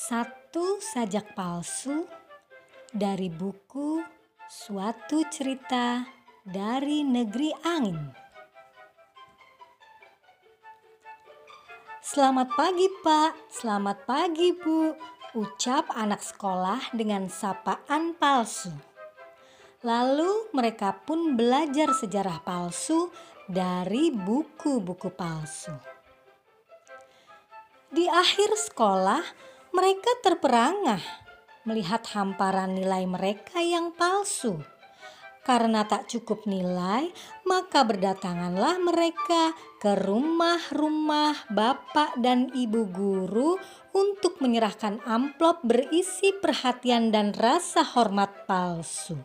Satu sajak palsu dari buku Suatu Cerita dari Negeri Angin. Selamat pagi, Pak. Selamat pagi, Bu. Ucap anak sekolah dengan sapaan palsu. Lalu mereka pun belajar sejarah palsu dari buku-buku palsu. Di akhir sekolah, mereka terperangah melihat hamparan nilai mereka yang palsu. Karena tak cukup nilai, maka berdatanganlah mereka ke rumah-rumah bapak dan ibu guru untuk menyerahkan amplop berisi perhatian dan rasa hormat palsu.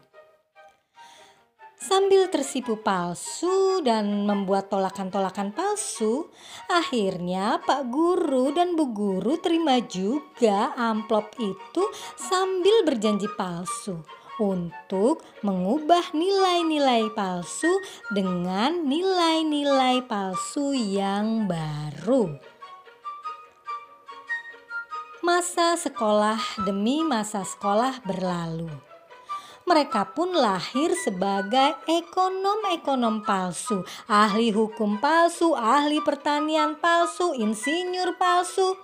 Sambil tersipu palsu dan membuat tolakan-tolakan palsu, akhirnya Pak Guru dan Bu Guru terima juga amplop itu sambil berjanji palsu untuk mengubah nilai-nilai palsu dengan nilai-nilai palsu yang baru. Masa sekolah demi masa sekolah berlalu mereka pun lahir sebagai ekonom-ekonom palsu, ahli hukum palsu, ahli pertanian palsu, insinyur palsu.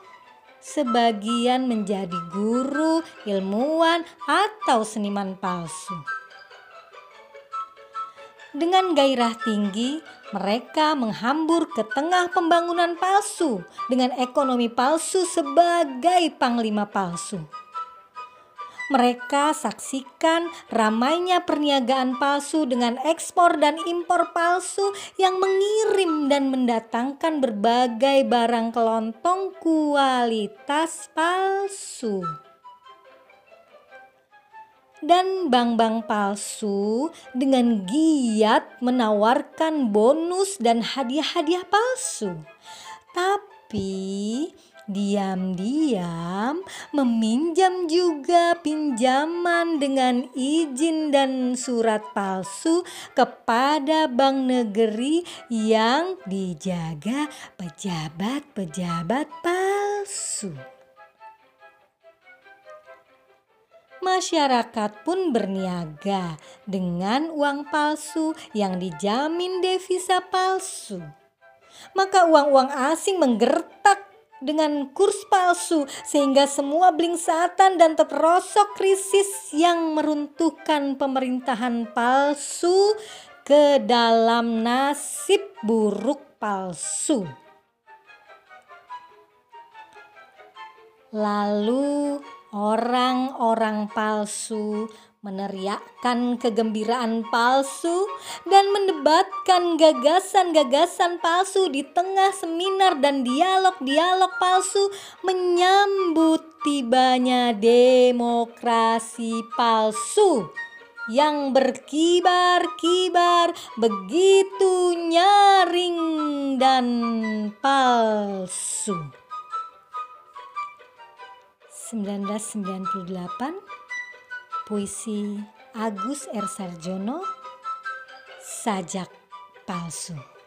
Sebagian menjadi guru, ilmuwan, atau seniman palsu. Dengan gairah tinggi, mereka menghambur ke tengah pembangunan palsu dengan ekonomi palsu sebagai panglima palsu. Mereka saksikan ramainya perniagaan palsu dengan ekspor dan impor palsu yang mengirim dan mendatangkan berbagai barang kelontong kualitas palsu. Dan bank-bank palsu dengan giat menawarkan bonus dan hadiah-hadiah palsu. Tapi diam-diam meminjam juga pinjaman dengan izin dan surat palsu kepada bank negeri yang dijaga pejabat-pejabat palsu. Masyarakat pun berniaga dengan uang palsu yang dijamin devisa palsu. Maka uang-uang asing menggertak dengan kurs palsu sehingga semua blingsatan dan terperosok krisis yang meruntuhkan pemerintahan palsu ke dalam nasib buruk palsu. Lalu orang-orang palsu meneriakkan kegembiraan palsu dan mendebatkan gagasan-gagasan palsu di tengah seminar dan dialog-dialog palsu menyambut tibanya demokrasi palsu yang berkibar-kibar begitu nyaring dan palsu. 1998 Puisi Agus R. Sarjono Sajak Palsu